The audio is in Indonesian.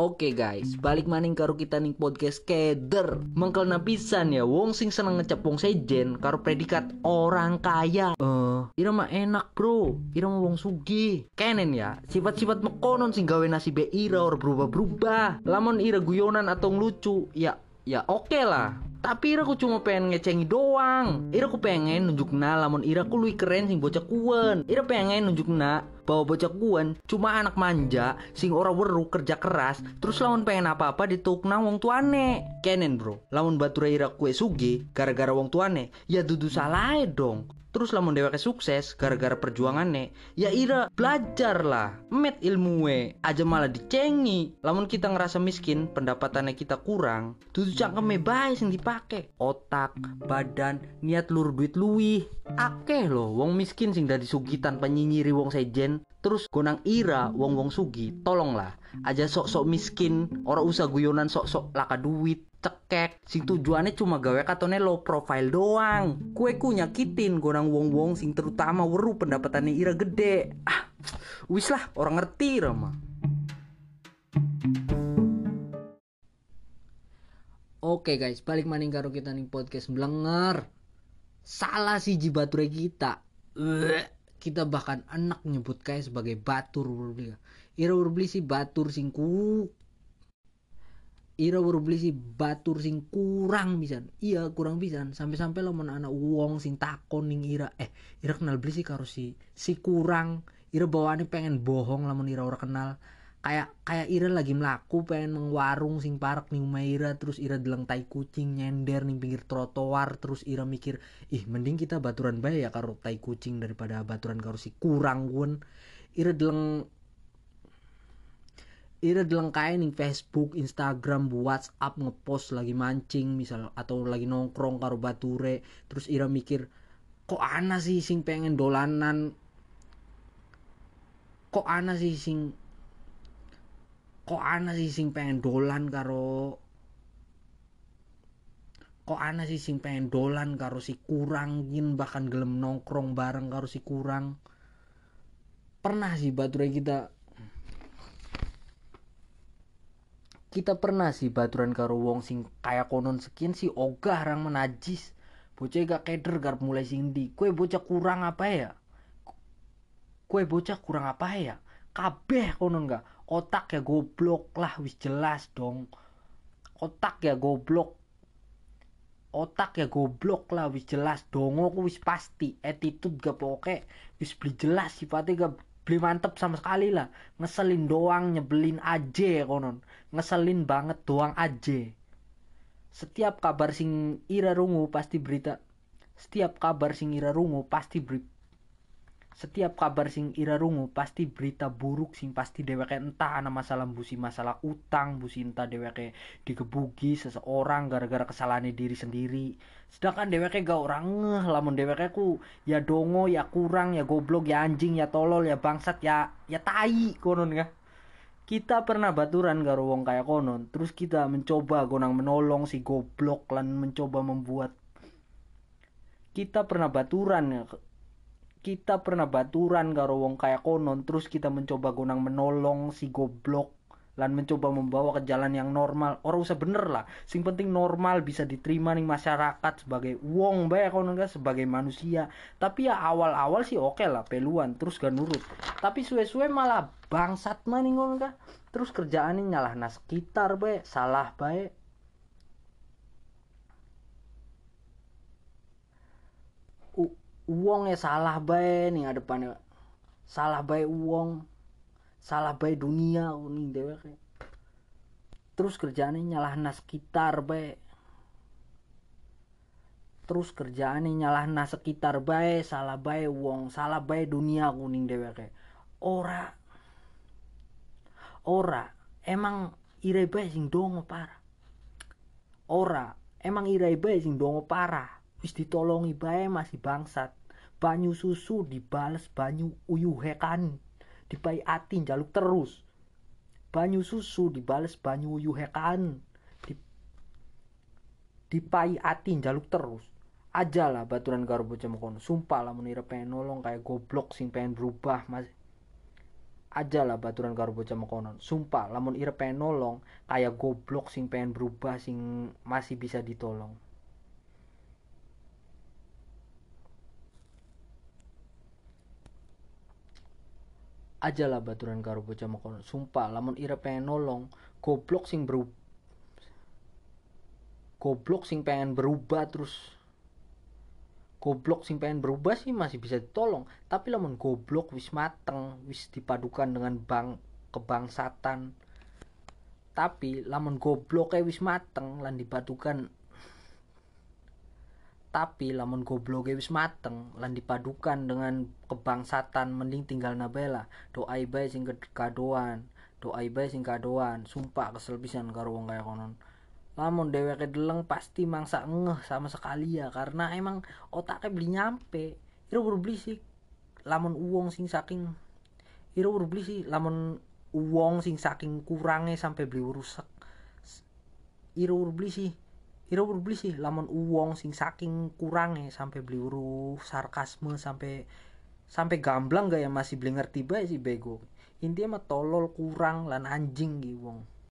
Oke guys, balik maning karo kita ning podcast keder. Mengkel pisan ya wong sing seneng ngecap wong sejen karo predikat orang kaya. Eh, uh, ira mah enak, Bro. Ira mah wong sugi. Kenen ya, sifat-sifat mekonon sing gawe nasibe ira or berubah-berubah. Lamun ira guyonan atau lucu, ya ya oke okay lah. Tapi ira ku cuma pengen ngecengi doang. Ira ku pengen nunjuk na lamun ira ku luwih keren sing bocah kuwen. Ira pengen nunjuk na bahwa bocah kuan cuma anak manja sing ora weru kerja keras terus lawan pengen apa-apa ditukna wong tuane. Kenen bro. Lamun batu ira kue sugi gara-gara wong tuane ya dudu salah dong Terus lamun dheweke sukses gara-gara perjuangannya, ya ira belajar lah, met ilmuwe, aja malah dicengi. Lamun kita ngerasa miskin, pendapatannya kita kurang, tuh cangkeme bae sing dipake. Otak, badan, niat lur duit luwih. Akeh loh wong miskin sing dari sugi tanpa nyinyiri wong sejen. Terus gonang ira wong-wong sugi, tolonglah aja sok-sok miskin, orang usah guyonan sok-sok laka duit cekek sing tujuannya cuma gawe katone low profile doang. Kue ku nyakitin gonang wong wong sing terutama weru pendapatannya ira gede. Ah wis lah orang ngerti rama. Oke guys, balik maning karo kita nih podcast blenger. Salah sih jibature kita. kita bahkan enak nyebut kayak sebagai batur Ira berbeli si batur singku Ira baru beli si batur sing kurang bisa iya kurang bisa sampai-sampai lo mana anak uang sing takon ning Ira. Eh Ira kenal beli si karo si si kurang. Ira bawaannya pengen bohong lamun Ira ora kenal. Kayak kayak Ira lagi melaku pengen mengwarung sing parak nih umay Ira. Terus Ira deleng tai kucing nyender nih pinggir trotoar. Terus Ira mikir ih mending kita baturan bae ya karo tai kucing daripada baturan karo si kurang pun Ira deleng Ira dilengkain nih Facebook, Instagram, WhatsApp ngepost lagi mancing misal atau lagi nongkrong karo bature. Terus Ira mikir kok ana sih sing pengen dolanan? Kok ana sih sing kok ana sih sing pengen dolan karo kok ana sih sing pengen dolan karo si kurangin bahkan gelem nongkrong bareng karo si kurang. Pernah sih bature kita kita pernah sih baturan karo wong sing kayak konon sekian sih ogah rang menajis. Bocah gak keder gar mulai sindi kue bocah kurang apa ya? Kue bocah kurang apa ya? Kabeh konon gak. Otak ya goblok lah wis jelas dong. Otak ya goblok. Otak ya goblok lah wis jelas. Dong aku wis pasti. Attitude gak pokok wis beli jelas sifatnya gak beli mantep sama sekali lah. Ngeselin doang nyebelin aja konon. Ngeselin banget doang aja setiap kabar sing ira rungu pasti berita. Setiap kabar sing ira rungu pasti setiap kabar sing ira rungu pasti berita buruk sing pasti deweke entah ana masalah busi masalah utang busi entah deweke digebugi seseorang gara-gara kesalahan diri sendiri. Sedangkan deweke gak orang ngeh lamun deweke ku ya dongo ya kurang ya goblok ya anjing ya tolol ya bangsat ya ya tai konon ya kita pernah baturan karo wong kayak konon terus kita mencoba gonang menolong si goblok lan mencoba membuat. Kita pernah baturan kita pernah baturan karo wong kayak konon terus kita mencoba gonang menolong si goblok lan mencoba membawa ke jalan yang normal. Orang usah bener lah. Sing penting normal bisa diterima nih masyarakat sebagai wong bae konon gak sebagai manusia. Tapi ya awal-awal sih oke okay lah peluan terus gak nurut. Tapi suwe-suwe malah bangsat maning ngono gak terus kerjaan ini nyalah nas sekitar bae salah bae uang ya salah bae nih depannya salah bae uang salah bae dunia nih dewek terus kerjaannya nyalah nas sekitar bae. Terus kerjaannya nyalah nas sekitar bae. Salah bae uang salah bae dunia kuning dewek ora. Ora. Emang irai bae sing dongo parah. Ora. Emang irai bae sing dongo parah. Wis ditolongi bae masih bangsat banyu susu dibales banyu uyuhekan dipai ati jaluk terus. Banyu susu dibales banyu uyuhekan di dipai ati jaluk terus. Aja lah baturan karo bocah kono. Sumpah lah menira pengen nolong kayak goblok sing pengen berubah mas. Aja lah baturan karo bocah mekonon sumpah lamun ira pengen nolong kayak goblok sing pengen berubah sing masih bisa ditolong aja lah baturan karo bocah mekonon sumpah lamun ira pengen nolong goblok sing berubah goblok sing pengen berubah terus. Goblok sing pengen berubah sih masih bisa ditolong. Tapi lamun goblok wis mateng wis dipadukan dengan bang kebangsatan. Tapi lamun goblok wis mateng lan dipadukan tapi lamun goblok wis mateng lan dipadukan dengan kebangsatan mending tinggal nabela. Doa bae sing kadoan doa bae sing kadoan. Sumpah kesel pisan karo wong kaya konon. Lamun dheweke deleng pasti mangsa ngeh sama sekali ya karena emang otaknya beli nyampe. Iro beli sih lamun uang sing saking iro beli sih lamun uang sing saking kurangnya sampai beli rusak iro beli sih iro beli sih lamun uang sing saking kurangnya sampai beli uru sarkasme sampai sampai gamblang gak ya masih beli ngerti bae sih bego. Intinya mah tolol kurang lan anjing gitu wong